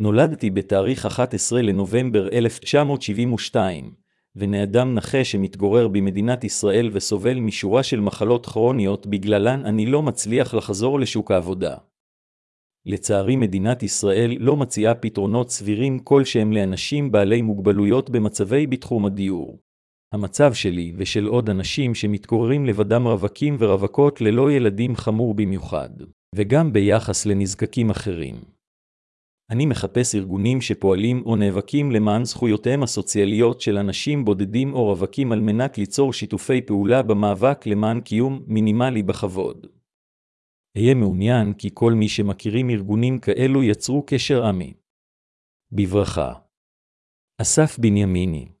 נולדתי בתאריך 11 לנובמבר 1972, ונאדם נכה שמתגורר במדינת ישראל וסובל משורה של מחלות כרוניות בגללן אני לא מצליח לחזור לשוק העבודה. לצערי מדינת ישראל לא מציעה פתרונות סבירים כלשהם לאנשים בעלי מוגבלויות במצבי בתחום הדיור. המצב שלי ושל עוד אנשים שמתגוררים לבדם רווקים ורווקות ללא ילדים חמור במיוחד, וגם ביחס לנזקקים אחרים. אני מחפש ארגונים שפועלים או נאבקים למען זכויותיהם הסוציאליות של אנשים בודדים או רווקים על מנת ליצור שיתופי פעולה במאבק למען קיום מינימלי בכבוד. אהיה מעוניין כי כל מי שמכירים ארגונים כאלו יצרו קשר עמי. בברכה. אסף בנימיני